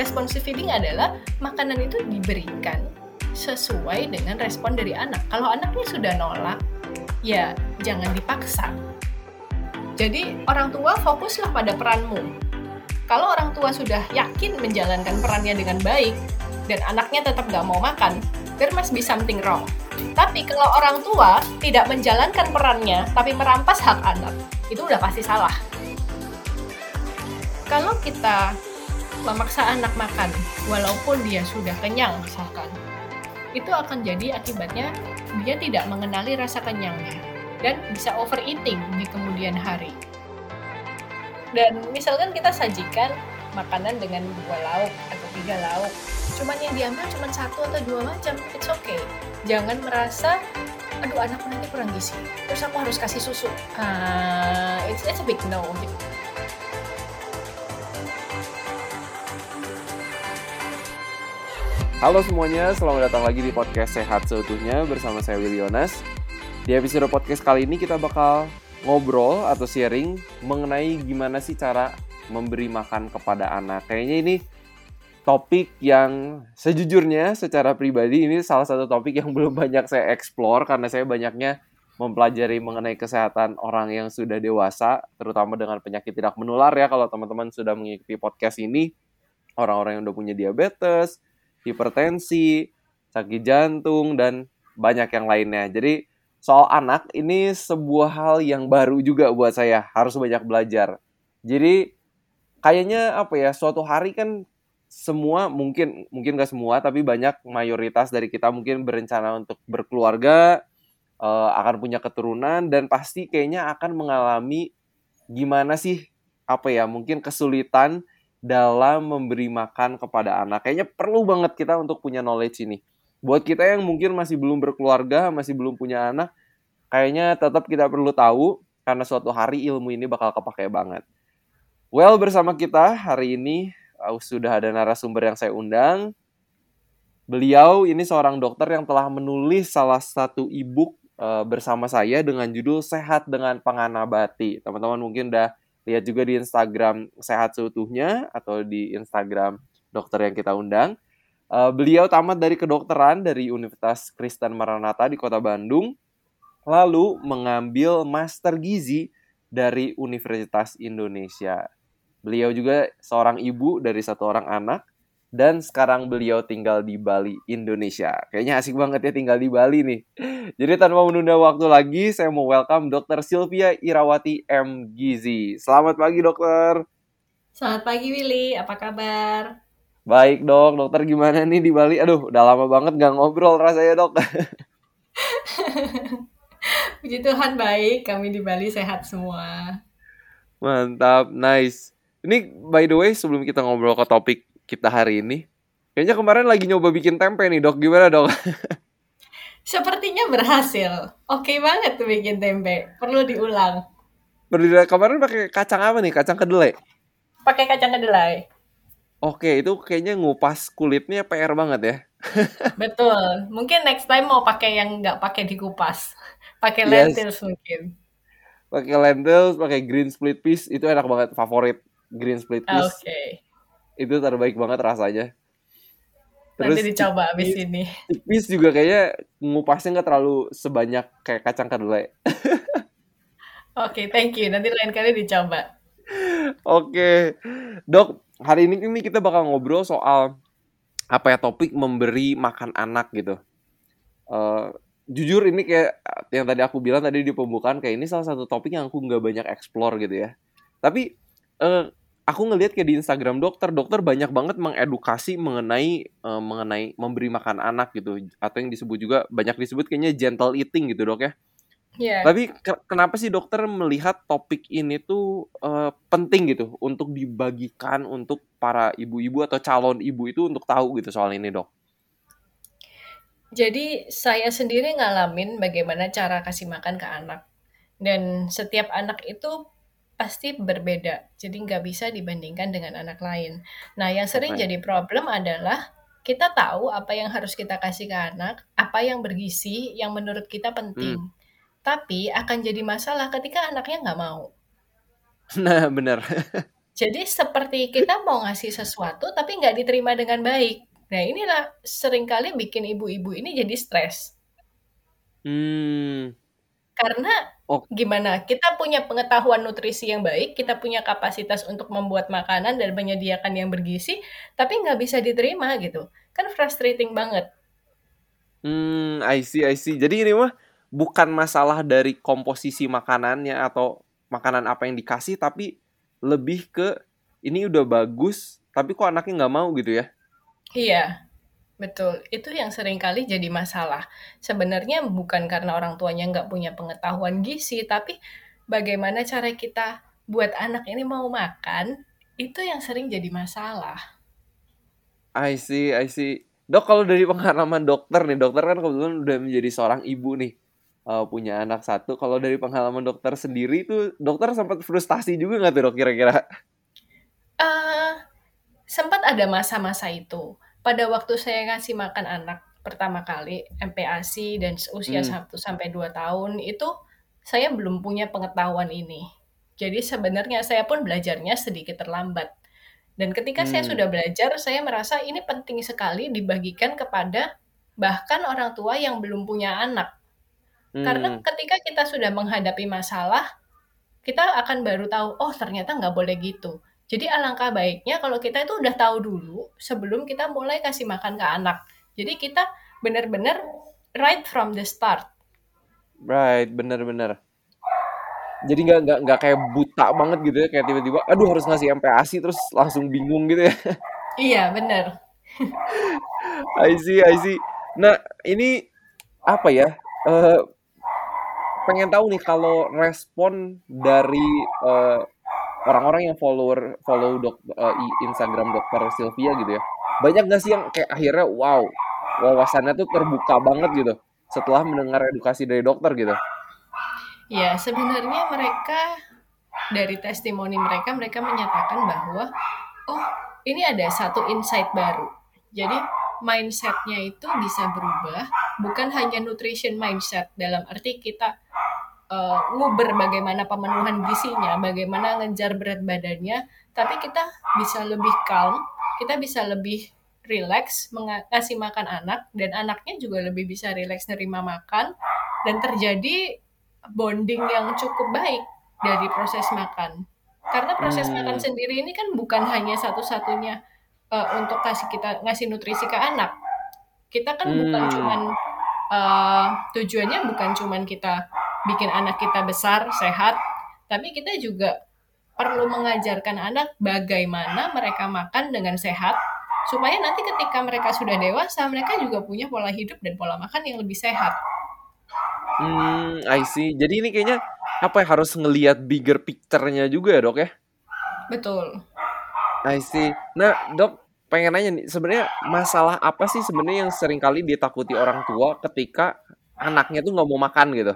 Responsive feeding adalah makanan itu diberikan sesuai dengan respon dari anak. Kalau anaknya sudah nolak, ya jangan dipaksa. Jadi orang tua fokuslah pada peranmu. Kalau orang tua sudah yakin menjalankan perannya dengan baik dan anaknya tetap gak mau makan, there must be something wrong. Tapi kalau orang tua tidak menjalankan perannya tapi merampas hak anak, itu udah pasti salah. Kalau kita memaksa anak makan walaupun dia sudah kenyang misalkan, itu akan jadi akibatnya dia tidak mengenali rasa kenyangnya dan bisa overeating di kemudian hari. Dan misalkan kita sajikan makanan dengan dua lauk atau tiga lauk, cuman yang diambil cuma satu atau dua macam, it's okay. Jangan merasa, aduh anakku nanti kurang gizi, terus aku harus kasih susu. Uh, it's, it's a big no. Halo semuanya, selamat datang lagi di podcast Sehat Seutuhnya bersama saya Willy. Di episode podcast kali ini kita bakal ngobrol atau sharing mengenai gimana sih cara memberi makan kepada anak. Kayaknya ini topik yang sejujurnya secara pribadi ini salah satu topik yang belum banyak saya explore karena saya banyaknya mempelajari mengenai kesehatan orang yang sudah dewasa, terutama dengan penyakit tidak menular ya kalau teman-teman sudah mengikuti podcast ini, orang-orang yang udah punya diabetes, hipertensi, sakit jantung, dan banyak yang lainnya. Jadi soal anak ini sebuah hal yang baru juga buat saya, harus banyak belajar. Jadi kayaknya apa ya, suatu hari kan semua mungkin mungkin gak semua tapi banyak mayoritas dari kita mungkin berencana untuk berkeluarga uh, akan punya keturunan dan pasti kayaknya akan mengalami gimana sih apa ya mungkin kesulitan dalam memberi makan kepada anak. Kayaknya perlu banget kita untuk punya knowledge ini. Buat kita yang mungkin masih belum berkeluarga, masih belum punya anak, kayaknya tetap kita perlu tahu karena suatu hari ilmu ini bakal kepake banget. Well, bersama kita hari ini uh, sudah ada narasumber yang saya undang. Beliau ini seorang dokter yang telah menulis salah satu e-book uh, bersama saya dengan judul Sehat dengan Penganabati. Teman-teman mungkin udah lihat juga di Instagram sehat seutuhnya atau di Instagram dokter yang kita undang. Uh, beliau tamat dari kedokteran dari Universitas Kristen Maranatha di Kota Bandung, lalu mengambil master gizi dari Universitas Indonesia. Beliau juga seorang ibu dari satu orang anak, dan sekarang beliau tinggal di Bali, Indonesia. Kayaknya asik banget ya tinggal di Bali nih. Jadi tanpa menunda waktu lagi, saya mau welcome Dr. Sylvia Irawati M. Gizi. Selamat pagi dokter. Selamat pagi Willy, apa kabar? Baik dok, dokter gimana nih di Bali? Aduh, udah lama banget gak ngobrol rasanya dok. Puji Tuhan baik, kami di Bali sehat semua. Mantap, nice. Ini by the way sebelum kita ngobrol ke topik kita hari ini. Kayaknya kemarin lagi nyoba bikin tempe nih dok, gimana dok? Sepertinya berhasil. Oke banget tuh bikin tempe. Perlu diulang. Perlu kemarin pakai kacang apa nih? Kacang kedelai? Pakai kacang kedelai. Oke, itu kayaknya ngupas kulitnya PR banget ya. Betul. Mungkin next time mau pakai yang nggak pakai dikupas. Pakai yes. lentils mungkin. Pakai lentils, pakai green split peas itu enak banget. Favorit green split peas. Oke. Okay itu terbaik banget rasanya. Terus Nanti dicoba abis ini. Tipis juga kayaknya ngupasnya nggak terlalu sebanyak kayak kacang kedelai. Oke, okay, thank you. Nanti lain kali dicoba. Oke, okay. dok. Hari ini ini kita bakal ngobrol soal apa ya topik memberi makan anak gitu. Uh, jujur ini kayak yang tadi aku bilang tadi di pembukaan kayak ini salah satu topik yang aku nggak banyak explore gitu ya. Tapi uh, aku ngelihat kayak di Instagram dokter, dokter banyak banget mengedukasi mengenai uh, mengenai memberi makan anak gitu atau yang disebut juga banyak disebut kayaknya gentle eating gitu dok ya. Yeah. Tapi ke kenapa sih dokter melihat topik ini tuh uh, penting gitu untuk dibagikan untuk para ibu-ibu atau calon ibu itu untuk tahu gitu soal ini dok? Jadi saya sendiri ngalamin bagaimana cara kasih makan ke anak dan setiap anak itu pasti berbeda. Jadi nggak bisa dibandingkan dengan anak lain. Nah, yang sering okay. jadi problem adalah kita tahu apa yang harus kita kasih ke anak, apa yang bergizi, yang menurut kita penting. Hmm. Tapi akan jadi masalah ketika anaknya nggak mau. Nah, benar. Jadi seperti kita mau ngasih sesuatu tapi nggak diterima dengan baik. Nah inilah sering kali bikin ibu-ibu ini jadi stres. Hmm. Karena Oh. gimana? Kita punya pengetahuan nutrisi yang baik, kita punya kapasitas untuk membuat makanan dan menyediakan yang bergizi, tapi nggak bisa diterima gitu. Kan frustrating banget. Hmm, I see, I see. Jadi ini mah bukan masalah dari komposisi makanannya atau makanan apa yang dikasih, tapi lebih ke ini udah bagus, tapi kok anaknya nggak mau gitu ya? Iya, betul. Itu yang sering kali jadi masalah. Sebenarnya bukan karena orang tuanya nggak punya pengetahuan gizi, tapi bagaimana cara kita buat anak ini mau makan, itu yang sering jadi masalah. I see, I see. Dok, kalau dari pengalaman dokter nih, dokter kan kebetulan udah menjadi seorang ibu nih, uh, punya anak satu. Kalau dari pengalaman dokter sendiri tuh, dokter sempat frustasi juga nggak tuh dok kira-kira? Uh, sempat ada masa-masa itu. Pada waktu saya ngasih makan anak pertama kali, MPASI dan usia Hmm. 1 sampai 2 tahun, itu saya belum punya pengetahuan ini. Jadi sebenarnya saya pun belajarnya sedikit terlambat. Dan ketika saya Hmm. sudah belajar, saya merasa ini penting sekali dibagikan kepada bahkan orang tua yang belum punya anak. Karena Hmm. ketika kita sudah menghadapi masalah, kita akan baru tahu, oh ternyata nggak boleh gitu. Jadi alangkah baiknya kalau kita itu udah tahu dulu sebelum kita mulai kasih makan ke anak. Jadi kita benar-benar right from the start. Right, bener-bener. Jadi nggak nggak nggak kayak buta banget gitu ya, kayak tiba-tiba, aduh harus ngasih MPASI terus langsung bingung gitu ya. Iya, bener. I see, I see. Nah, ini apa ya? Uh, pengen tahu nih kalau respon dari uh, orang-orang yang follower follow dok uh, Instagram dokter Sylvia gitu ya. Banyak gak sih yang kayak akhirnya wow, wawasannya tuh terbuka banget gitu setelah mendengar edukasi dari dokter gitu. Ya, sebenarnya mereka dari testimoni mereka mereka menyatakan bahwa oh, ini ada satu insight baru. Jadi mindsetnya itu bisa berubah, bukan hanya nutrition mindset dalam arti kita uh, nguber bagaimana pemenuhan gizinya, bagaimana ngejar berat badannya, tapi kita bisa lebih calm, kita bisa lebih relax ngasih makan anak dan anaknya juga lebih bisa relax nerima makan dan terjadi bonding yang cukup baik dari proses makan. Karena proses hmm. makan sendiri ini kan bukan hanya satu-satunya uh, untuk kasih kita ngasih nutrisi ke anak. Kita kan hmm. bukan cuman uh, tujuannya bukan cuman kita bikin anak kita besar, sehat, tapi kita juga perlu mengajarkan anak bagaimana mereka makan dengan sehat supaya nanti ketika mereka sudah dewasa mereka juga punya pola hidup dan pola makan yang lebih sehat. Hmm, I see. Jadi ini kayaknya apa ya harus ngelihat bigger picture-nya juga ya, Dok ya? Betul. I see. Nah, Dok, pengen nanya nih, sebenarnya masalah apa sih sebenarnya yang sering kali ditakuti orang tua ketika anaknya tuh nggak mau makan gitu?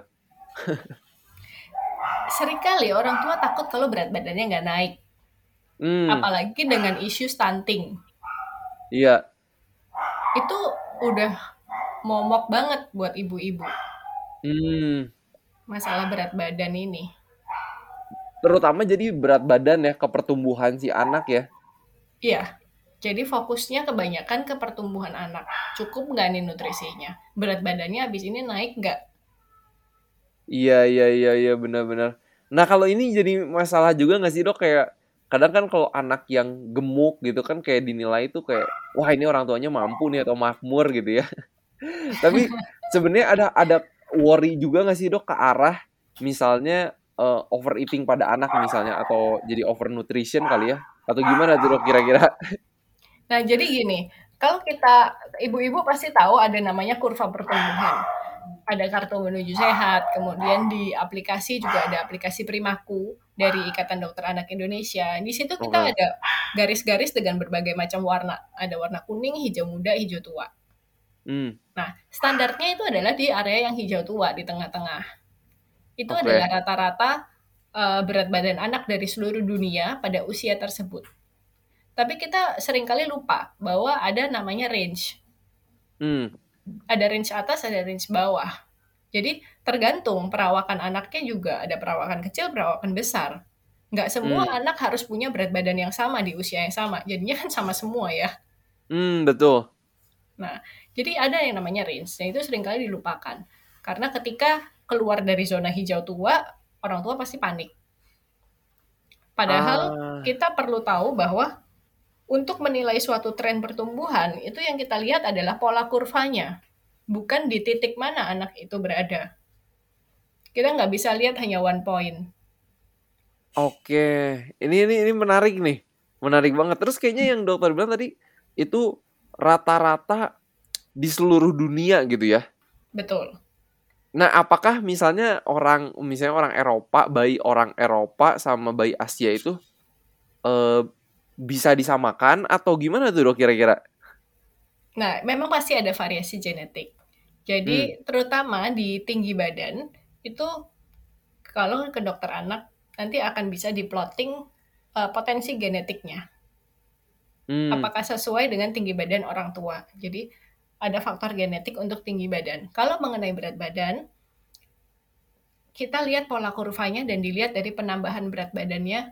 Seringkali orang tua takut kalau berat badannya nggak naik. Hmm. Apalagi dengan isu stunting. Iya. Itu udah momok banget buat ibu-ibu. Hmm. Masalah berat badan ini. Terutama jadi berat badan ya ke pertumbuhan si anak ya. Iya. Jadi fokusnya kebanyakan ke pertumbuhan anak. Cukup nggak nih nutrisinya? Berat badannya habis ini naik nggak? Iya, iya, iya, iya, benar-benar. Nah, kalau ini jadi masalah juga nggak sih dok? Kayak kadang kan kalau anak yang gemuk gitu kan kayak dinilai itu kayak wah ini orang tuanya mampu nih atau makmur gitu ya. Tapi sebenarnya ada ada worry juga nggak sih dok ke arah misalnya uh, overeating pada anak misalnya atau jadi overnutrition kali ya atau gimana tuh dok kira-kira? Nah jadi gini, kalau kita ibu-ibu pasti tahu ada namanya kurva pertumbuhan. Ada kartu menuju sehat, kemudian di aplikasi juga ada aplikasi Primaku dari Ikatan Dokter Anak Indonesia. Di situ kita okay. ada garis-garis dengan berbagai macam warna. Ada warna kuning, hijau muda, hijau tua. Hmm. Nah, standarnya itu adalah di area yang hijau tua di tengah-tengah. Itu okay. adalah rata-rata uh, berat badan anak dari seluruh dunia pada usia tersebut. Tapi kita sering kali lupa bahwa ada namanya range. Hmm. Ada range atas, ada range bawah. Jadi tergantung perawakan anaknya juga ada perawakan kecil, perawakan besar. Nggak semua Hmm. anak harus punya berat badan yang sama di usia yang sama. Jadinya kan sama semua ya. Hmm, betul. Nah, jadi ada yang namanya range. Nah, itu sering kali dilupakan. Karena ketika keluar dari zona hijau tua, orang tua pasti panik. Padahal Ah, kita perlu tahu bahwa untuk menilai suatu tren pertumbuhan, itu yang kita lihat adalah pola kurvanya. Bukan di titik mana anak itu berada. Kita nggak bisa lihat hanya one point. oke. Ini ini ini menarik nih. Menarik banget. Terus kayaknya yang dokter bilang tadi itu rata-rata di seluruh dunia gitu ya. Betul. Nah, apakah misalnya orang misalnya orang Eropa, bayi orang Eropa sama bayi Asia itu eh, bisa disamakan atau gimana tuh dok kira-kira? Nah, memang pasti ada variasi genetik. Jadi, terutama di tinggi badan, itu kalau ke dokter anak, nanti akan bisa diplotting uh, potensi genetiknya. Hmm, Apakah sesuai dengan tinggi badan orang tua. Jadi, ada faktor genetik untuk tinggi badan. Kalau mengenai berat badan, kita lihat pola kurvanya dan dilihat dari penambahan berat badannya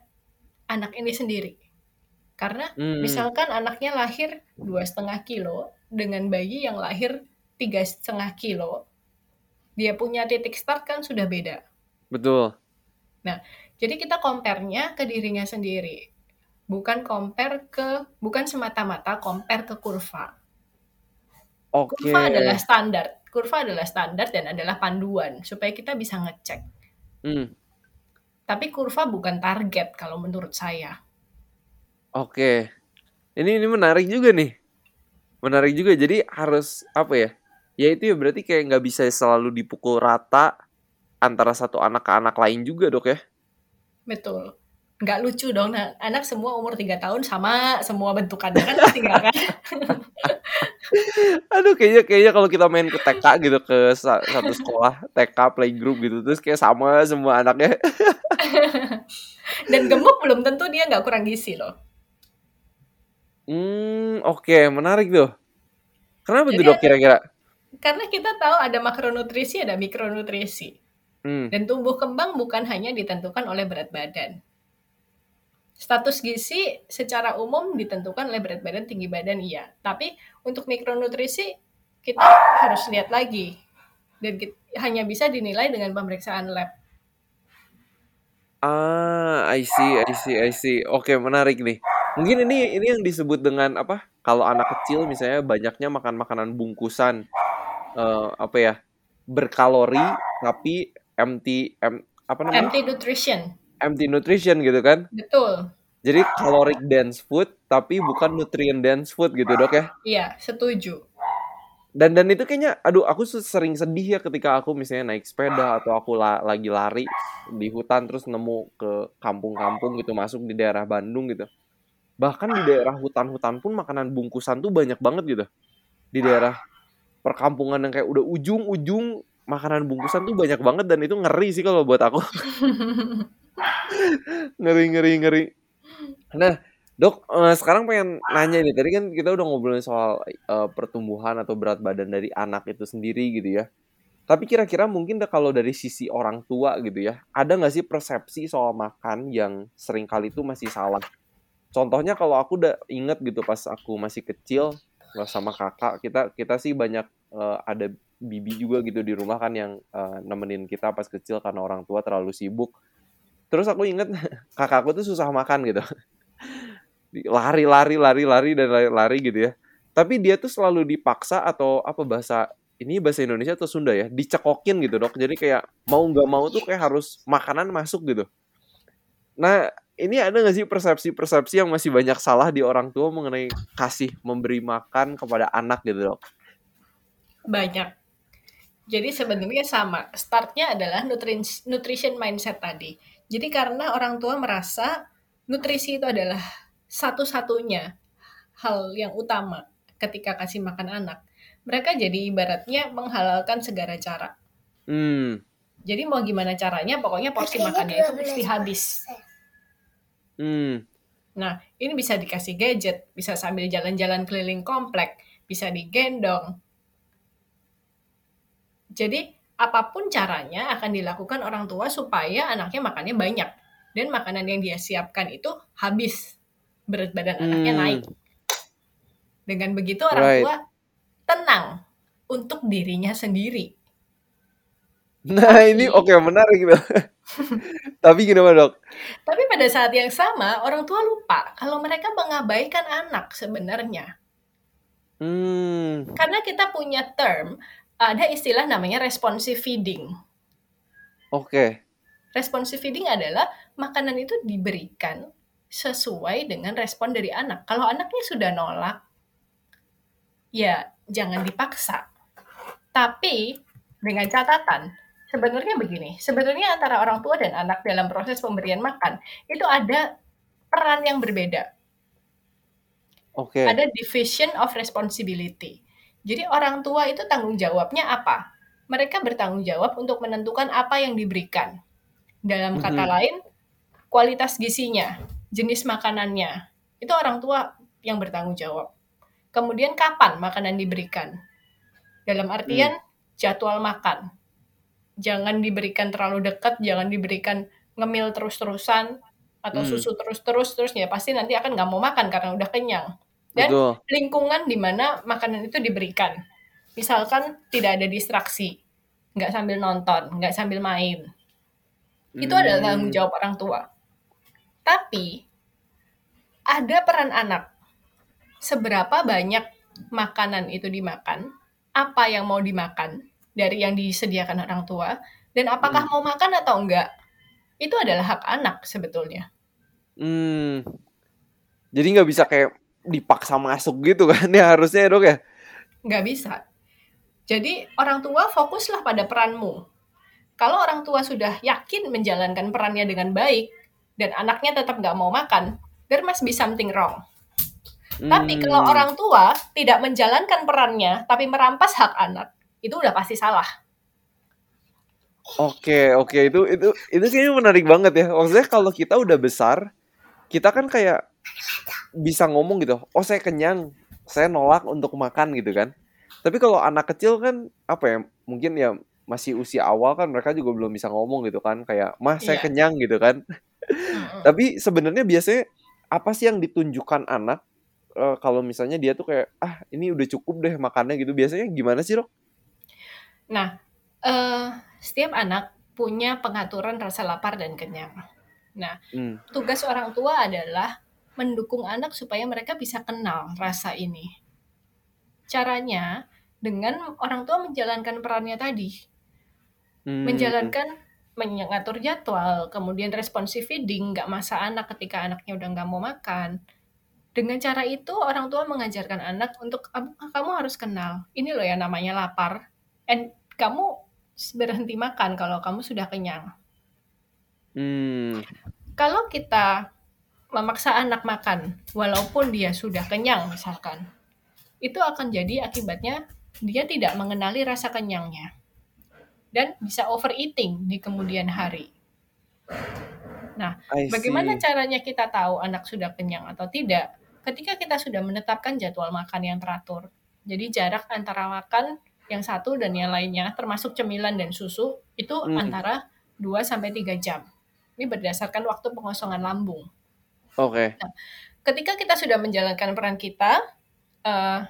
anak ini sendiri. Karena hmm, misalkan anaknya lahir dua setengah kilo dengan bayi yang lahir tiga setengah kilo, dia punya titik start kan sudah beda. betul. Jadi kita compare-nya ke dirinya sendiri, bukan compare ke bukan semata-mata compare ke kurva. Oke. Kurva adalah standar, kurva adalah standar dan adalah panduan supaya kita bisa ngecek. Hmm, Tapi kurva bukan target kalau menurut saya. Oke. Ini ini menarik juga nih. Menarik juga. Jadi harus apa ya? Ya itu ya berarti kayak nggak bisa selalu dipukul rata antara satu anak ke anak lain juga dok ya? Betul. Nggak lucu dong, nah, anak semua umur 3 tahun sama semua bentukannya kan pasti nggak kan? Aduh kayaknya kayaknya kalau kita main ke TK gitu ke sa- satu sekolah TK playgroup gitu terus kayak sama semua anaknya. Dan gemuk belum tentu dia nggak kurang gizi loh. Hmm oke menarik tuh. Kenapa tuh Jadi dok kira-kira? Karena kita tahu ada makronutrisi, ada mikronutrisi. Hmm Dan tumbuh kembang bukan hanya ditentukan oleh berat badan. Status gizi secara umum ditentukan oleh berat badan, tinggi badan, iya. Tapi untuk mikronutrisi kita harus lihat lagi. Dan kit- hanya bisa dinilai dengan pemeriksaan lab. ah I see I see I see. Oke menarik nih. Mungkin ini ini yang disebut dengan apa? Kalau anak kecil misalnya banyaknya makan makanan bungkusan eh, apa ya berkalori tapi empty em, apa namanya Empty nutrition. empty nutrition gitu kan? Betul. Jadi caloric dense food tapi bukan nutrient dense food gitu dok ya? Iya, setuju. Dan dan itu kayaknya, aduh aku se- sering sedih ya ketika aku misalnya naik sepeda atau aku la- lagi lari di hutan terus nemu ke kampung-kampung gitu masuk di daerah Bandung gitu. Bahkan di daerah hutan-hutan pun makanan bungkusan tuh banyak banget gitu. Di daerah perkampungan yang kayak udah ujung-ujung makanan bungkusan tuh banyak banget dan itu ngeri sih kalau buat aku. ngeri ngeri ngeri. Nah, Dok, eh, sekarang pengen nanya nih. Tadi kan kita udah ngobrolin soal eh, pertumbuhan atau berat badan dari anak itu sendiri gitu ya. Tapi kira-kira mungkin dah kalau dari sisi orang tua gitu ya, ada nggak sih persepsi soal makan yang sering kali itu masih salah? Contohnya kalau aku udah inget gitu pas aku masih kecil sama kakak, kita kita sih banyak eh, ada bibi juga gitu di rumah kan yang eh, nemenin kita pas kecil karena orang tua terlalu sibuk. Terus aku inget kakakku tuh susah makan gitu. Lari lari lari lari dan lari, lari gitu ya. Tapi dia tuh selalu dipaksa atau apa bahasa ini bahasa Indonesia atau Sunda ya dicekokin gitu dok. Jadi kayak mau nggak mau tuh kayak harus makanan masuk gitu nah ini ada nggak sih persepsi-persepsi yang masih banyak salah di orang tua mengenai kasih memberi makan kepada anak gitu dok Banyak. Jadi sebenarnya sama. Startnya adalah nutrition mindset tadi. Jadi karena orang tua merasa nutrisi itu adalah satu-satunya hal yang utama ketika kasih makan anak. Mereka jadi ibaratnya menghalalkan segala cara. hmm Jadi mau gimana caranya, pokoknya porsi makannya itu mesti habis. Hmm Nah, ini bisa dikasih gadget, bisa sambil jalan-jalan keliling komplek, bisa digendong. Jadi, apa pun caranya akan dilakukan orang tua supaya anaknya makannya banyak. dan makanan yang dia siapkan itu habis berat badan anaknya Hmm. naik. Dengan begitu orang Right. tua tenang untuk dirinya sendiri. Nah, ini Tapi- oke menarik gitu. Tapi gimana, Dok? Tapi pada saat yang sama orang tua lupa kalau mereka mengabaikan anak sebenarnya. Hmm. Karena kita punya term ada istilah namanya responsive feeding. Oke. Responsive feeding adalah makanan itu diberikan sesuai dengan respon dari anak. Kalau anaknya sudah nolak, ya jangan dipaksa. Tapi dengan catatan, sebenarnya begini, sebenarnya antara orang tua dan anak dalam proses pemberian makan itu ada peran yang berbeda. Oke. Ada division of responsibility. Jadi orang tua itu tanggung jawabnya apa? Mereka bertanggung jawab untuk menentukan apa yang diberikan. Dalam kata Mhm. lain, kualitas gizinya, jenis makanannya. Itu orang tua yang bertanggung jawab. Kemudian kapan makanan diberikan? Dalam artian jadwal makan. Jangan diberikan terlalu dekat, jangan diberikan ngemil terus-terusan atau Hmm. susu terus-terus terus ya pasti nanti akan nggak mau makan karena udah kenyang. Dan Betul. lingkungan di mana makanan itu diberikan. Misalkan tidak ada distraksi, nggak sambil nonton, nggak sambil main. Itu adalah Hmm. tanggung jawab orang tua. Tapi ada peran anak. Seberapa banyak makanan itu dimakan, apa yang mau dimakan dari yang disediakan orang tua, dan apakah mau makan atau enggak. Itu adalah hak anak sebetulnya. Hmm. Jadi nggak bisa kayak dipaksa masuk gitu kan ya harusnya ya, Dok ya? Nggak bisa. Jadi orang tua fokuslah pada peranmu. Kalau orang tua sudah yakin menjalankan perannya dengan baik, dan anaknya tetap nggak mau makan, there must be something wrong. Tapi Hmm. kalau orang tua tidak menjalankan perannya, tapi merampas hak anak, itu udah pasti salah. Oke, oke itu itu itu kayaknya menarik banget ya. Maksudnya kalau kita udah besar, kita kan kayak bisa ngomong gitu. Oh, saya kenyang. Saya nolak untuk makan gitu kan. Tapi kalau anak kecil kan apa ya? Mungkin ya masih usia awal kan mereka juga belum bisa ngomong gitu kan kayak, "Mah, saya Iya. kenyang." gitu kan. Tapi sebenarnya biasanya apa sih yang ditunjukkan anak eh, kalau misalnya dia tuh kayak, "Ah, ini udah cukup deh makannya." gitu. Biasanya gimana sih, Dok? Nah, eh, setiap anak punya pengaturan rasa lapar dan kenyang. Nah, Hmm. tugas orang tua adalah mendukung anak supaya mereka bisa kenal rasa ini. Caranya dengan orang tua menjalankan perannya tadi, Hmm. menjalankan mengatur jadwal, kemudian responsive feeding, nggak masak anak ketika anaknya udah nggak mau makan. Dengan cara itu orang tua mengajarkan anak untuk kamu, kamu harus kenal ini loh yang namanya lapar, and kamu berhenti makan kalau kamu sudah kenyang. Hmm. Kalau kita memaksa anak makan walaupun dia sudah kenyang misalkan, itu akan jadi akibatnya dia tidak mengenali rasa kenyangnya dan bisa overeating di kemudian hari. Nah, bagaimana caranya kita tahu anak sudah kenyang atau tidak? Ketika kita sudah menetapkan jadwal makan yang teratur. Jadi jarak antara makan yang satu dan yang lainnya termasuk cemilan dan susu itu Hmm. antara 2 sampai 3 jam. Ini berdasarkan waktu pengosongan lambung. Oke. Ketika kita sudah menjalankan peran kita, eh,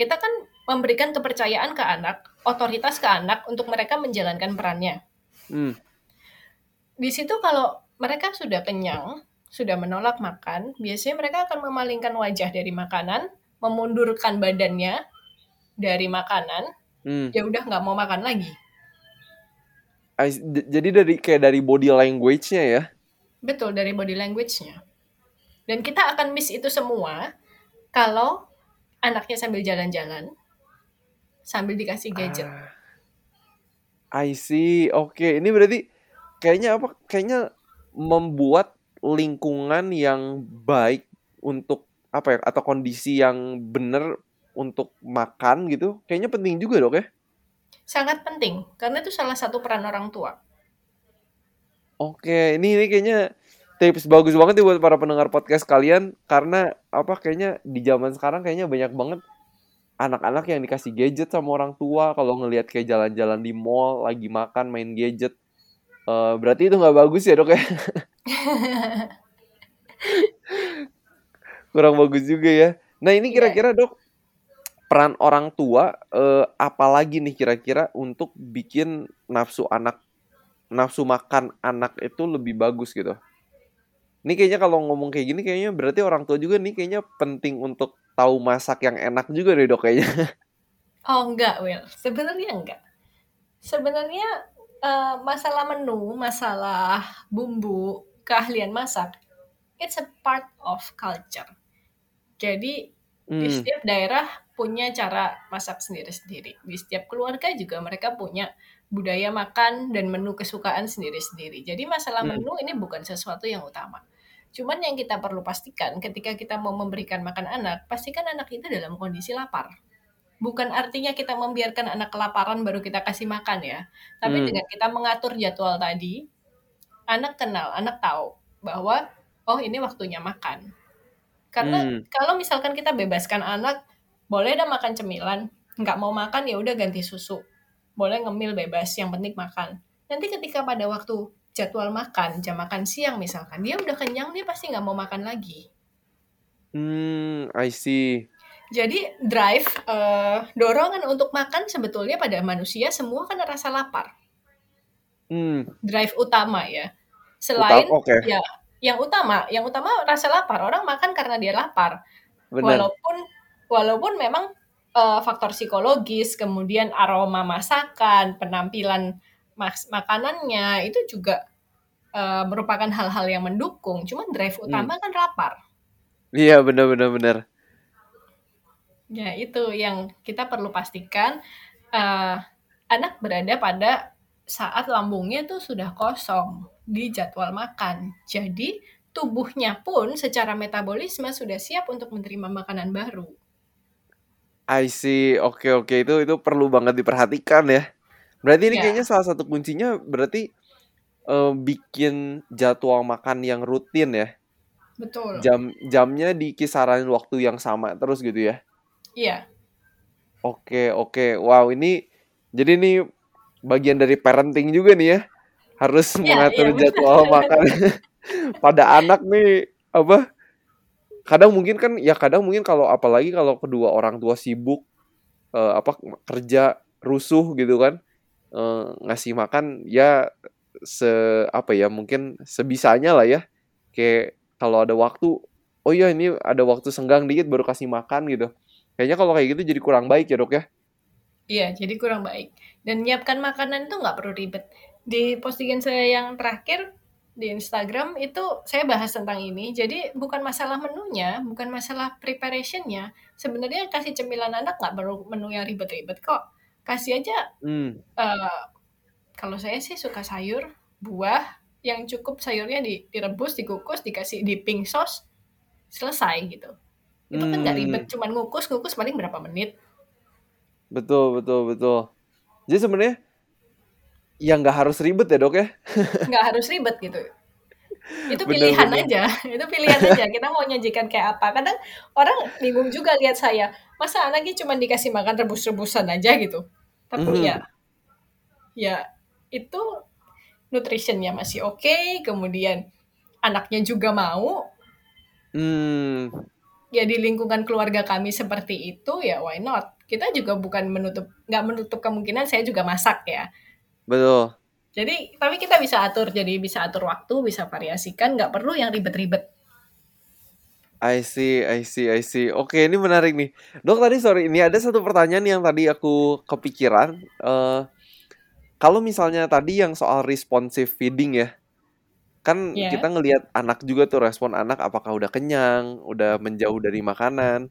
kita kan memberikan kepercayaan ke anak, otoritas ke anak untuk mereka menjalankan perannya. Hmm. Di situ kalau mereka sudah kenyang, sudah menolak makan, biasanya mereka akan memalingkan wajah dari makanan, memundurkan badannya dari makanan, Hmm. ya udah nggak mau makan lagi. I jadi dari kayak dari body language-nya ya. Betul dari body language-nya. Dan kita akan miss itu semua kalau anaknya sambil jalan-jalan, sambil dikasih gadget. Ah. I see. Oke, ini berarti kayaknya apa? Kayaknya membuat lingkungan yang baik untuk apa ya? Atau kondisi yang benar untuk makan gitu. Kayaknya penting juga dok ya. Sangat penting karena itu salah satu peran orang tua. Oke, ini ini kayaknya tips bagus banget nih buat para pendengar podcast kalian karena apa kayaknya di zaman sekarang kayaknya banyak banget anak-anak yang dikasih gadget sama orang tua kalau ngelihat kayak jalan-jalan di mall lagi makan main gadget Eh, berarti itu nggak bagus ya dok ya Kurang bagus juga ya. Nah ini Iya. kira-kira dok peran orang tua eh, apalagi nih kira-kira untuk bikin nafsu anak nafsu makan anak itu lebih bagus gitu. Ini kayaknya kalau ngomong kayak gini kayaknya berarti orang tua juga nih kayaknya penting untuk tahu masak yang enak juga deh dok kayaknya. Oh enggak, Will. Sebenarnya enggak. Sebenarnya eh, masalah menu, masalah bumbu, keahlian masak, it's a part of culture. Jadi di Hmm, setiap daerah punya cara masak sendiri-sendiri. Di setiap keluarga juga mereka punya budaya makan dan menu kesukaan sendiri-sendiri. Jadi masalah hmm, menu ini bukan sesuatu yang utama. Cuman yang kita perlu pastikan ketika kita mau memberikan makan anak, pastikan anak itu dalam kondisi lapar. Bukan artinya kita membiarkan anak kelaparan baru kita kasih makan ya. Tapi hmm, dengan kita mengatur jadwal tadi, anak kenal, anak tahu bahwa oh ini waktunya makan. Karena hmm. kalau misalkan kita bebaskan anak, boleh dah makan cemilan, nggak mau makan ya udah ganti susu. Boleh ngemil bebas, yang penting makan. Nanti ketika pada waktu jadwal makan, jam makan siang misalkan, dia udah kenyang, dia pasti nggak mau makan lagi. Hmm, I see. Jadi drive, eh, dorongan untuk makan sebetulnya pada manusia semua kan rasa lapar. Hmm, Drive utama ya. Selain Oke, ya yang utama, yang utama rasa lapar. Orang makan karena dia lapar. benar. Walaupun walaupun memang eh, faktor psikologis, kemudian aroma masakan, penampilan mas- makanannya itu juga eh, merupakan hal-hal yang mendukung. Cuman drive Hmm. utama kan lapar. Iya, benar-benar benar. Ya, itu yang kita perlu pastikan eh, anak berada pada saat lambungnya tuh sudah kosong di jadwal makan. Jadi tubuhnya pun secara metabolisme sudah siap untuk menerima makanan baru. I see. Oke, oke. Itu itu perlu banget diperhatikan ya. Berarti ini Ya, kayaknya salah satu kuncinya berarti eh, bikin jadwal makan yang rutin ya. betul. Jam jamnya di kisaran waktu yang sama terus gitu ya. Iya, Oke, oke. Wow, ini jadi ini bagian dari parenting juga nih ya. Harus iya mengatur benar. jadwal makan pada anak nih apa? Kadang mungkin kan ya kadang mungkin kalau apalagi kalau kedua orang tua sibuk eh, apa kerja rusuh gitu kan eh, ngasih makan ya se apa ya mungkin sebisanya lah ya kayak kalau ada waktu oh iya ini ada waktu senggang dikit baru kasih makan gitu kayaknya kalau kayak gitu jadi kurang baik ya dok ya Iya, jadi kurang baik. Dan nyiapkan makanan itu nggak perlu ribet. Di postingan saya yang terakhir di Instagram itu saya bahas tentang ini. Jadi bukan masalah menunya, bukan masalah preparationnya. Sebenarnya kasih cemilan anak nggak perlu menu yang ribet-ribet kok. Kasih aja. hmm eh, kalau saya sih suka sayur, buah, yang cukup sayurnya di, direbus, dikukus, dikasih dipping sauce, selesai gitu. Itu kan nggak ribet, hmm cuman ngukus, ngukus paling berapa menit. betul betul betul jadi sebenarnya ya nggak harus ribet ya dok ya? Nggak harus ribet gitu. Itu pilihan bener. aja. Itu pilihan aja. Kita mau nyajikan kayak apa. Kadang orang bingung juga lihat saya. Masa anaknya cuma dikasih makan rebus-rebusan aja gitu? Tapi Mhm. ya ya itu nutritionnya masih oke. Kemudian anaknya juga mau. Hmm. Ya di lingkungan keluarga kami seperti itu ya why not? Kita juga bukan menutup nggak menutup kemungkinan saya juga masak ya betul jadi tapi kita bisa atur jadi bisa atur waktu bisa variasikan nggak perlu yang ribet-ribet I see, I see, I see. Oke, ini menarik nih. Dok, tadi sorry, ini ada satu pertanyaan yang tadi aku kepikiran. Eh, kalau misalnya tadi yang soal responsive feeding ya, kan ya kita ngelihat anak juga tuh respon anak apakah udah kenyang, udah menjauh dari makanan.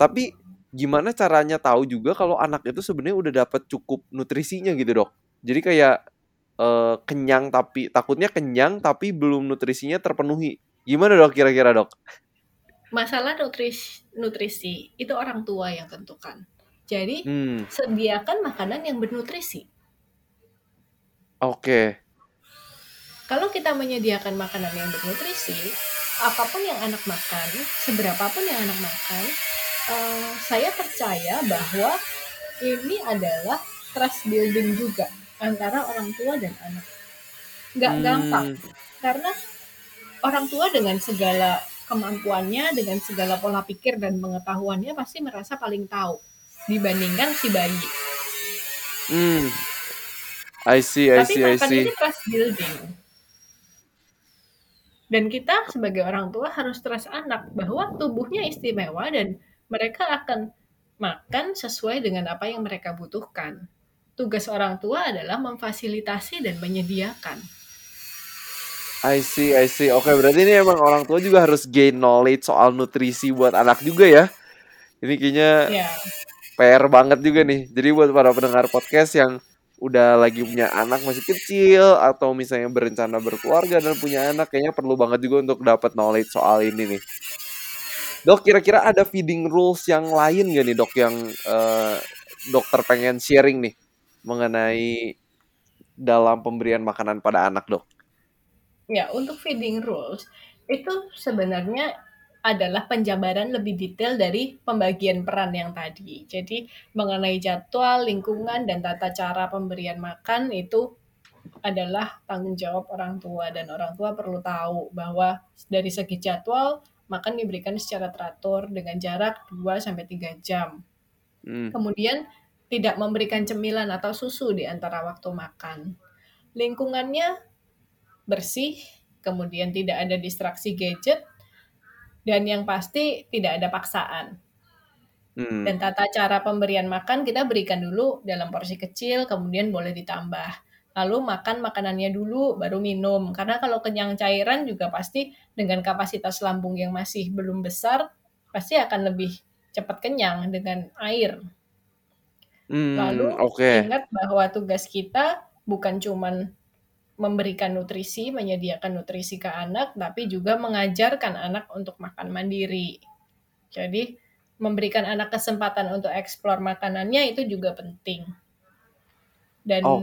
Tapi gimana caranya tahu juga kalau anak itu sebenarnya udah dapat cukup nutrisinya gitu, Dok? Jadi kayak eh, kenyang tapi takutnya kenyang tapi belum nutrisinya terpenuhi. Gimana, Dok, kira-kira, Dok? masalah nutrisi nutrisi itu orang tua yang tentukan jadi Hmm, sediakan makanan yang bernutrisi oke. kalau kita menyediakan makanan yang bernutrisi apa pun yang anak makan seberapapun yang anak makan eh, saya percaya bahwa ini adalah trust building juga antara orang tua dan anak nggak gampang Hmm, karena orang tua dengan segala kemampuannya, dengan segala pola pikir dan pengetahuannya pasti merasa paling tahu dibandingkan si bayi. Hmm. I see, I Tapi see, I see. ini trust building. Dan kita sebagai orang tua harus trust anak bahwa tubuhnya istimewa dan mereka akan makan sesuai dengan apa yang mereka butuhkan. Tugas orang tua adalah memfasilitasi dan menyediakan. I see, I see. Oke, berarti ini emang orang tua juga harus gain knowledge soal nutrisi buat anak juga ya. Ini kayaknya Ya, PR banget juga nih. Jadi buat para pendengar podcast yang udah lagi punya anak masih kecil atau misalnya berencana berkeluarga dan punya anak kayaknya perlu banget juga untuk dapat knowledge soal ini nih. Dok, kira-kira ada feeding rules yang lain gak nih dok yang eh, dokter pengen sharing nih mengenai dalam pemberian makanan pada anak dok? ya untuk feeding rules itu sebenarnya adalah penjabaran lebih detail dari pembagian peran yang tadi. Jadi mengenai jadwal, lingkungan, dan tata cara pemberian makan itu adalah tanggung jawab orang tua dan orang tua perlu tahu bahwa dari segi jadwal makan diberikan secara teratur dengan jarak 2 sampai 3 jam. Hmm. Kemudian tidak memberikan cemilan atau susu di antara waktu makan. Lingkungannya bersih, kemudian tidak ada distraksi gadget, dan yang pasti tidak ada paksaan. Hmm. Dan tata cara pemberian makan kita berikan dulu dalam porsi kecil, kemudian boleh ditambah. Lalu makan makanannya dulu, baru minum. Karena kalau kenyang cairan juga pasti dengan kapasitas lambung yang masih belum besar, pasti akan lebih cepat kenyang dengan air. Hmm, Lalu oke. ingat bahwa tugas kita bukan cuman memberikan nutrisi, menyediakan nutrisi ke anak, tapi juga mengajarkan anak untuk makan mandiri. Jadi memberikan anak kesempatan untuk eksplor makanannya itu juga penting. Dan Oh.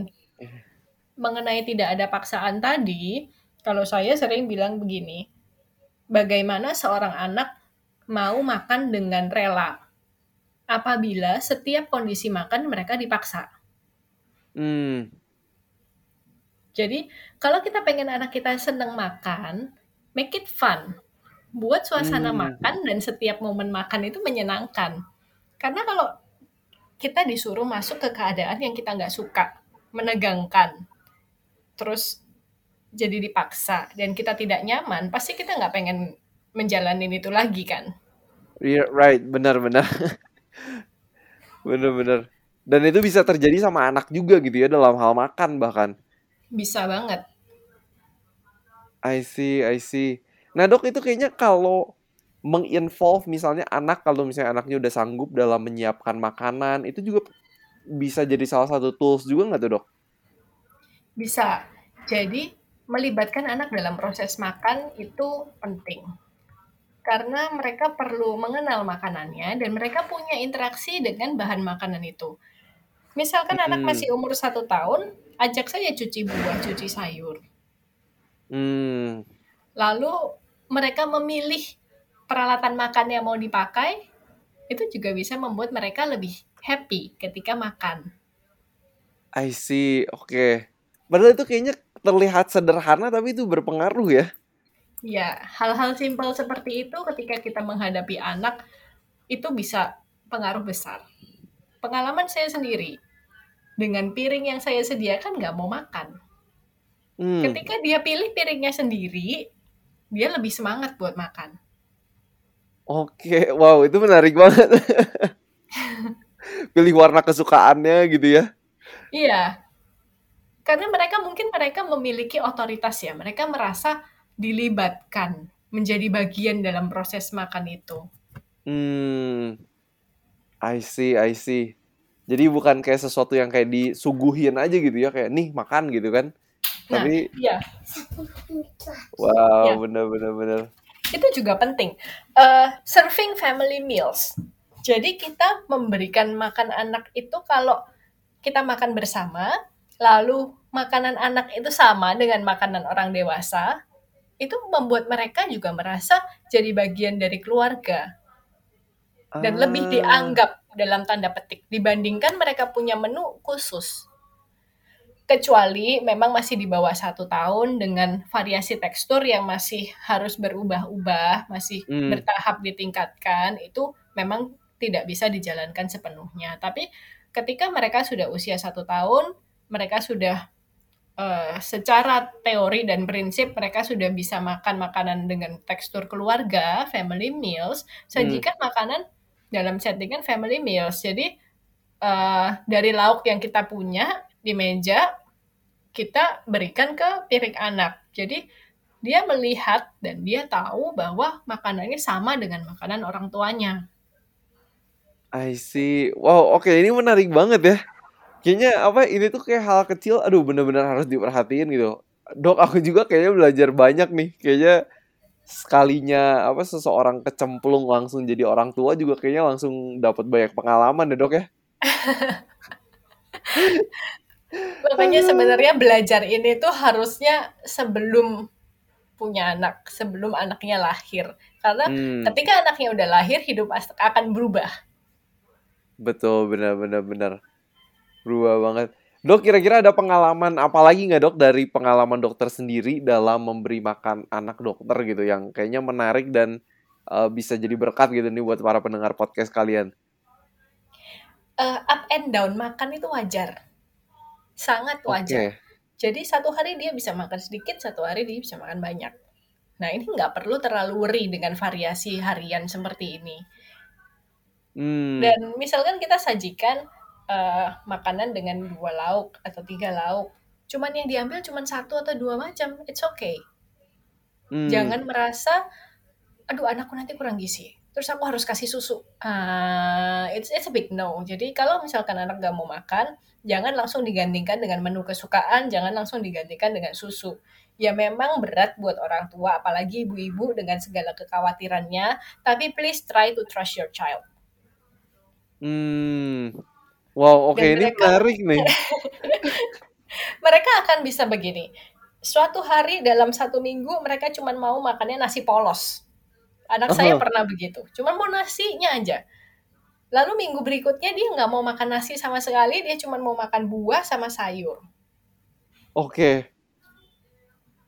mengenai tidak ada paksaan tadi, kalau saya sering bilang begini, bagaimana seorang anak mau makan dengan rela apabila setiap kondisi makan mereka dipaksa. Hmm. Jadi, kalau kita pengen anak kita seneng makan, make it fun. Buat suasana Hmm. makan dan setiap momen makan itu menyenangkan. Karena kalau kita disuruh masuk ke keadaan yang kita nggak suka, menegangkan, terus jadi dipaksa, dan kita tidak nyaman, pasti kita nggak pengen menjalanin itu lagi kan? Iya, right, benar-benar. Benar-benar. Dan itu bisa terjadi sama anak juga gitu ya dalam hal makan bahkan. Bisa banget. I see, I see. Nah dok itu kayaknya kalau menginvolve misalnya anak kalau misalnya anaknya udah sanggup dalam menyiapkan makanan itu juga bisa jadi salah satu tools juga nggak tuh dok? Bisa. Jadi, melibatkan anak dalam proses makan itu penting. Karena mereka perlu mengenal makanannya dan mereka punya interaksi dengan bahan makanan itu. Misalkan anak Hmm. masih umur satu tahun, ajak saja cuci buah, cuci sayur. Hmm, Lalu mereka memilih peralatan makan yang mau dipakai, itu juga bisa membuat mereka lebih happy ketika makan. I see. Oke. Padahal itu kayaknya terlihat sederhana tapi itu berpengaruh ya. Ya, hal-hal simpel seperti itu ketika kita menghadapi anak itu bisa pengaruh besar. Pengalaman saya sendiri, dengan piring yang saya sediakan nggak mau makan. Hmm. Ketika dia pilih piringnya sendiri, dia lebih semangat buat makan. Oke, wow itu menarik banget. Pilih warna kesukaannya gitu ya. Iya, karena mereka mungkin mereka memiliki otoritas ya, mereka merasa dilibatkan menjadi bagian dalam proses makan itu. Hmm, I see, I see. Jadi bukan kayak sesuatu yang kayak disuguhin aja gitu ya, kayak nih makan gitu kan. Nah, Tapi iya, wow, Ya. bener bener bener. itu juga penting. Eh, serving family meals. Jadi kita memberikan makan anak itu kalau kita makan bersama, lalu makanan anak itu sama dengan makanan orang dewasa, itu membuat mereka juga merasa jadi bagian dari keluarga dan lebih Ah, dianggap dalam tanda petik dibandingkan mereka punya menu khusus. kecuali memang masih di bawah satu tahun dengan variasi tekstur yang masih harus berubah-ubah, masih Hmm. bertahap ditingkatkan, itu memang tidak bisa dijalankan sepenuhnya. Tapi ketika mereka sudah usia satu tahun, mereka sudah uh, secara teori dan prinsip mereka sudah bisa makan makanan dengan tekstur keluarga, family meals, sajikan makanan dalam settingan family meals. Jadi uh, dari lauk yang kita punya di meja kita berikan ke piring anak. Jadi dia melihat dan dia tahu bahwa makanannya sama dengan makanan orang tuanya. I see. Wow, oke okay. ini menarik banget ya. Kayaknya apa ini tuh kayak hal kecil, aduh bener-bener harus diperhatiin gitu. Dok, aku juga kayaknya belajar banyak nih. Kayaknya sekalinya apa seseorang kecemplung langsung jadi orang tua juga kayaknya langsung dapat banyak pengalaman deh dok ya. Makanya sebenarnya belajar ini tuh harusnya sebelum punya anak, sebelum anaknya lahir. Karena hmm. ketika anaknya udah lahir, hidup akan berubah. Betul, benar-benar benar. Berubah banget. Dok, kira-kira ada pengalaman apa lagi nggak dok dari pengalaman dokter sendiri dalam memberi makan anak dokter gitu yang kayaknya menarik dan uh, bisa jadi berkat gitu nih buat para pendengar podcast kalian? Uh, up and down makan itu wajar sangat wajar. Okay. Jadi satu hari dia bisa makan sedikit, satu hari dia bisa makan banyak. Nah ini nggak perlu terlalu worry dengan variasi harian seperti ini. Hmm. Dan misalkan kita sajikan uh, makanan dengan dua lauk atau tiga lauk, cuman yang diambil cuman satu atau dua macam, it's okay. Hmm. Jangan merasa, aduh anakku nanti kurang gizi terus aku harus kasih susu. Uh, it's it's a big no. Jadi kalau misalkan anak gak mau makan, jangan langsung digantikan dengan menu kesukaan, jangan langsung digantikan dengan susu. Ya memang berat buat orang tua, apalagi ibu-ibu dengan segala kekhawatirannya. Tapi please try to trust your child. Hmm, wow, oke okay. ini menarik nih. mereka akan bisa begini. Suatu hari dalam satu minggu mereka cuma mau makannya nasi polos Anak saya pernah begitu. Cuma mau nasinya aja. Lalu minggu berikutnya dia nggak mau makan nasi sama sekali, dia cuma mau makan buah sama sayur. Oke.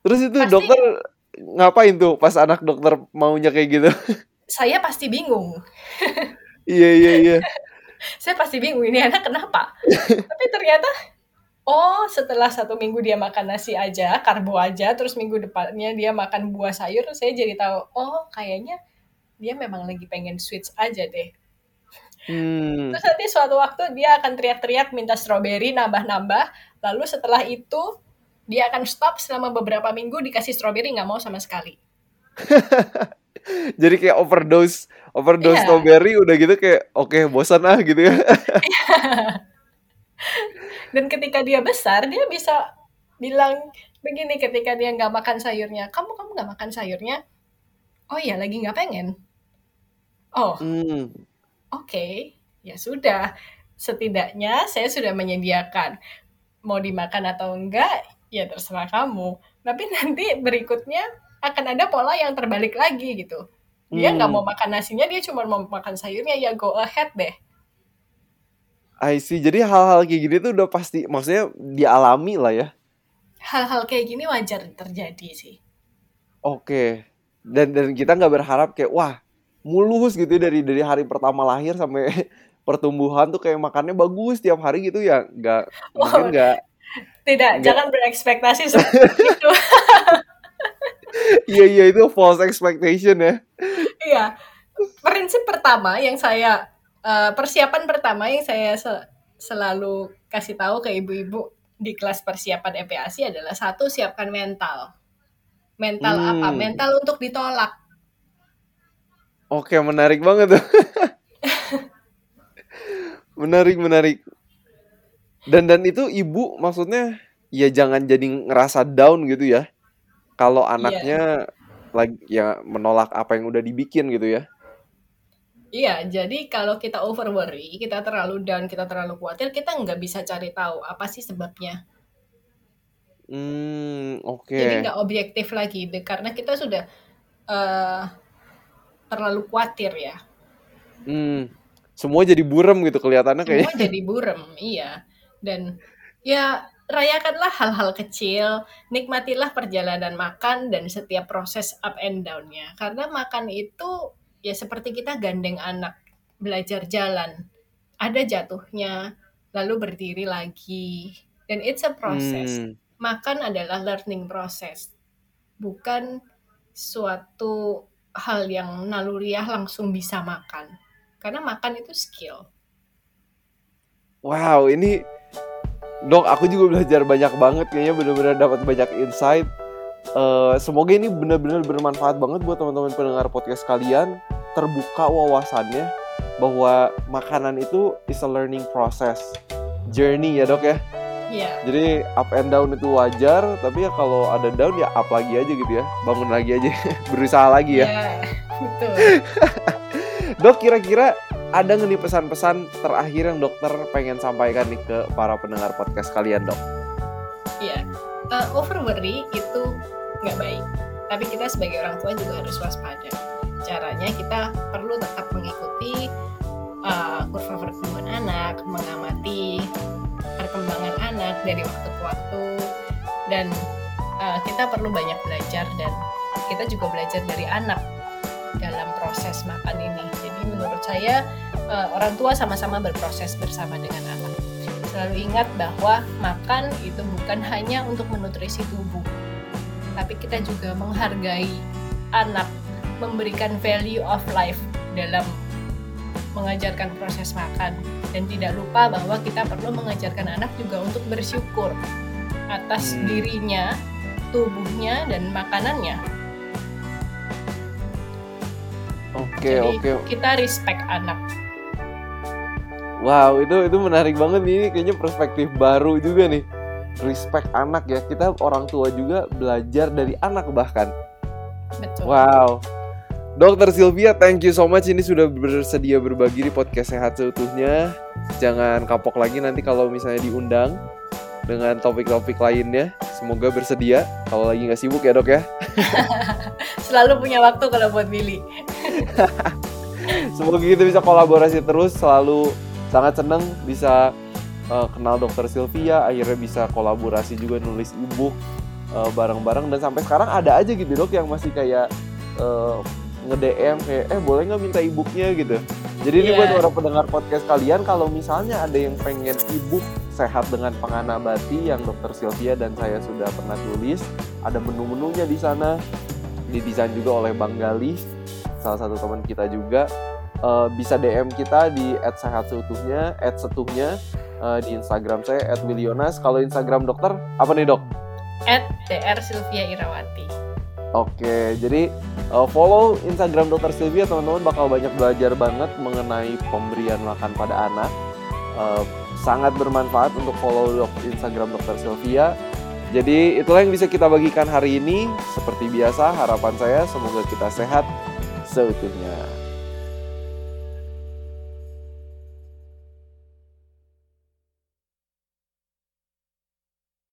Terus itu pasti, dokter ngapain tuh pas anak dokter maunya kayak gitu? Saya pasti bingung. iya iya iya. Saya pasti bingung ini anak kenapa. Tapi ternyata oh setelah satu minggu dia makan nasi aja karbo aja terus minggu depannya dia makan buah sayur saya jadi tahu oh kayaknya dia memang lagi pengen switch aja deh hmm. terus nanti suatu waktu dia akan teriak-teriak minta stroberi nambah-nambah lalu setelah itu dia akan stop selama beberapa minggu dikasih stroberi nggak mau sama sekali jadi kayak overdose overdose yeah. strawberry udah gitu kayak oke okay, bosan ah gitu ya dan ketika dia besar dia bisa bilang begini ketika dia nggak makan sayurnya kamu kamu nggak makan sayurnya oh iya lagi nggak pengen oh mm. oke okay. ya sudah setidaknya saya sudah menyediakan mau dimakan atau enggak ya terserah kamu tapi nanti berikutnya akan ada pola yang terbalik lagi gitu dia nggak mm. mau makan nasinya dia cuma mau makan sayurnya ya go ahead deh I see. Jadi hal-hal kayak gini tuh udah pasti, maksudnya dialami lah ya. Hal-hal kayak gini wajar terjadi sih. Oke. Okay. Dan dan kita nggak berharap kayak wah mulus gitu ya dari dari hari pertama lahir sampai pertumbuhan tuh kayak makannya bagus tiap hari gitu ya nggak oh, mungkin nggak tidak jangan berekspektasi seperti itu iya iya itu false expectation ya iya prinsip pertama yang saya uh, persiapan pertama yang saya se selalu kasih tahu ke ibu-ibu di kelas persiapan EPASI adalah satu siapkan mental. Mental hmm. apa? Mental untuk ditolak. Oke, menarik banget tuh. menarik, menarik. Dan dan itu ibu maksudnya ya jangan jadi ngerasa down gitu ya. Kalau iya. anaknya yeah. lagi ya menolak apa yang udah dibikin gitu ya. Iya, jadi kalau kita over worry, kita terlalu down, kita terlalu khawatir, kita nggak bisa cari tahu apa sih sebabnya. Hmm, oke. Jadi nggak objektif lagi, karena kita sudah uh, terlalu khawatir ya. Hmm, semua jadi burem gitu kelihatannya kayak. Semua jadi burem, iya. Dan ya rayakanlah hal-hal kecil, nikmatilah perjalanan makan dan setiap proses up and down-nya. Karena makan itu ya seperti kita gandeng anak belajar jalan. Ada jatuhnya, lalu berdiri lagi. Dan it's a process. Hmm. Makan adalah learning process. Bukan suatu hal yang naluriah langsung bisa makan. Karena makan itu skill. Wow, ini dok aku juga belajar banyak banget. Kayaknya benar-benar dapat banyak insight. Uh, semoga ini benar-benar bermanfaat banget buat teman-teman pendengar podcast kalian. Terbuka wawasannya bahwa makanan itu is a learning process. Journey ya dok ya? Iya. jadi up and down itu wajar. Tapi ya kalau ada down ya up lagi aja gitu ya. Bangun lagi aja. Berusaha lagi ya. Iya, betul. dok kira-kira ada nggak nih pesan-pesan terakhir yang dokter pengen sampaikan nih ke para pendengar podcast kalian dok Iya. Eh, over worry itu nggak baik. Tapi kita sebagai orang tua juga harus waspada. Caranya kita perlu tetap mengikuti uh, kurva pertumbuhan anak, mengamati perkembangan anak dari waktu ke waktu, dan uh, kita perlu banyak belajar dan kita juga belajar dari anak dalam proses makan ini. Menurut saya uh, orang tua sama-sama berproses bersama dengan anak. Selalu ingat bahwa makan itu bukan hanya untuk menutrisi tubuh, tapi kita juga menghargai anak, memberikan value of life dalam mengajarkan proses makan dan tidak lupa bahwa kita perlu mengajarkan anak juga untuk bersyukur atas Hmm. dirinya, tubuhnya dan makanannya. Oke Jadi oke kita respect anak. wow itu itu menarik banget nih ini kayaknya perspektif baru juga nih respect anak ya kita orang tua juga belajar dari anak bahkan Betul. Wow. Dokter Sylvia, thank you so much ini sudah bersedia berbagi di podcast sehat seutuhnya. Jangan kapok lagi nanti kalau misalnya diundang dengan topik-topik lainnya. Semoga bersedia. Kalau lagi nggak sibuk ya dok ya. Selalu punya waktu kalau buat Billy. Semoga kita bisa kolaborasi terus. Selalu sangat seneng bisa uh, kenal dokter Sylvia. Akhirnya bisa kolaborasi juga nulis ebook uh, bareng-bareng. Dan sampai sekarang ada aja gitu dok yang masih kayak uh, nge-DM kayak eh boleh nggak minta e-booknya gitu. Jadi ini Iya. buat orang pendengar podcast kalian kalau misalnya ada yang pengen e-book sehat dengan penganabati yang dokter Sylvia dan saya sudah pernah tulis, ada menu-menunya di sana. Didesain juga oleh Bang Gali, salah satu teman kita juga. Eh, bisa DM kita di @sehatseutuhnya, @setuhnya eh, di Instagram saya @willionas. Kalau Instagram dokter apa nih dok? At DR Sylvia Irawati. Oke, jadi uh, follow Instagram Dokter Sylvia teman-teman bakal banyak belajar banget mengenai pemberian makan pada anak. Uh, sangat bermanfaat untuk follow dok Instagram Dokter Sylvia. Jadi itulah yang bisa kita bagikan hari ini. Seperti biasa, harapan saya semoga kita sehat seutuhnya.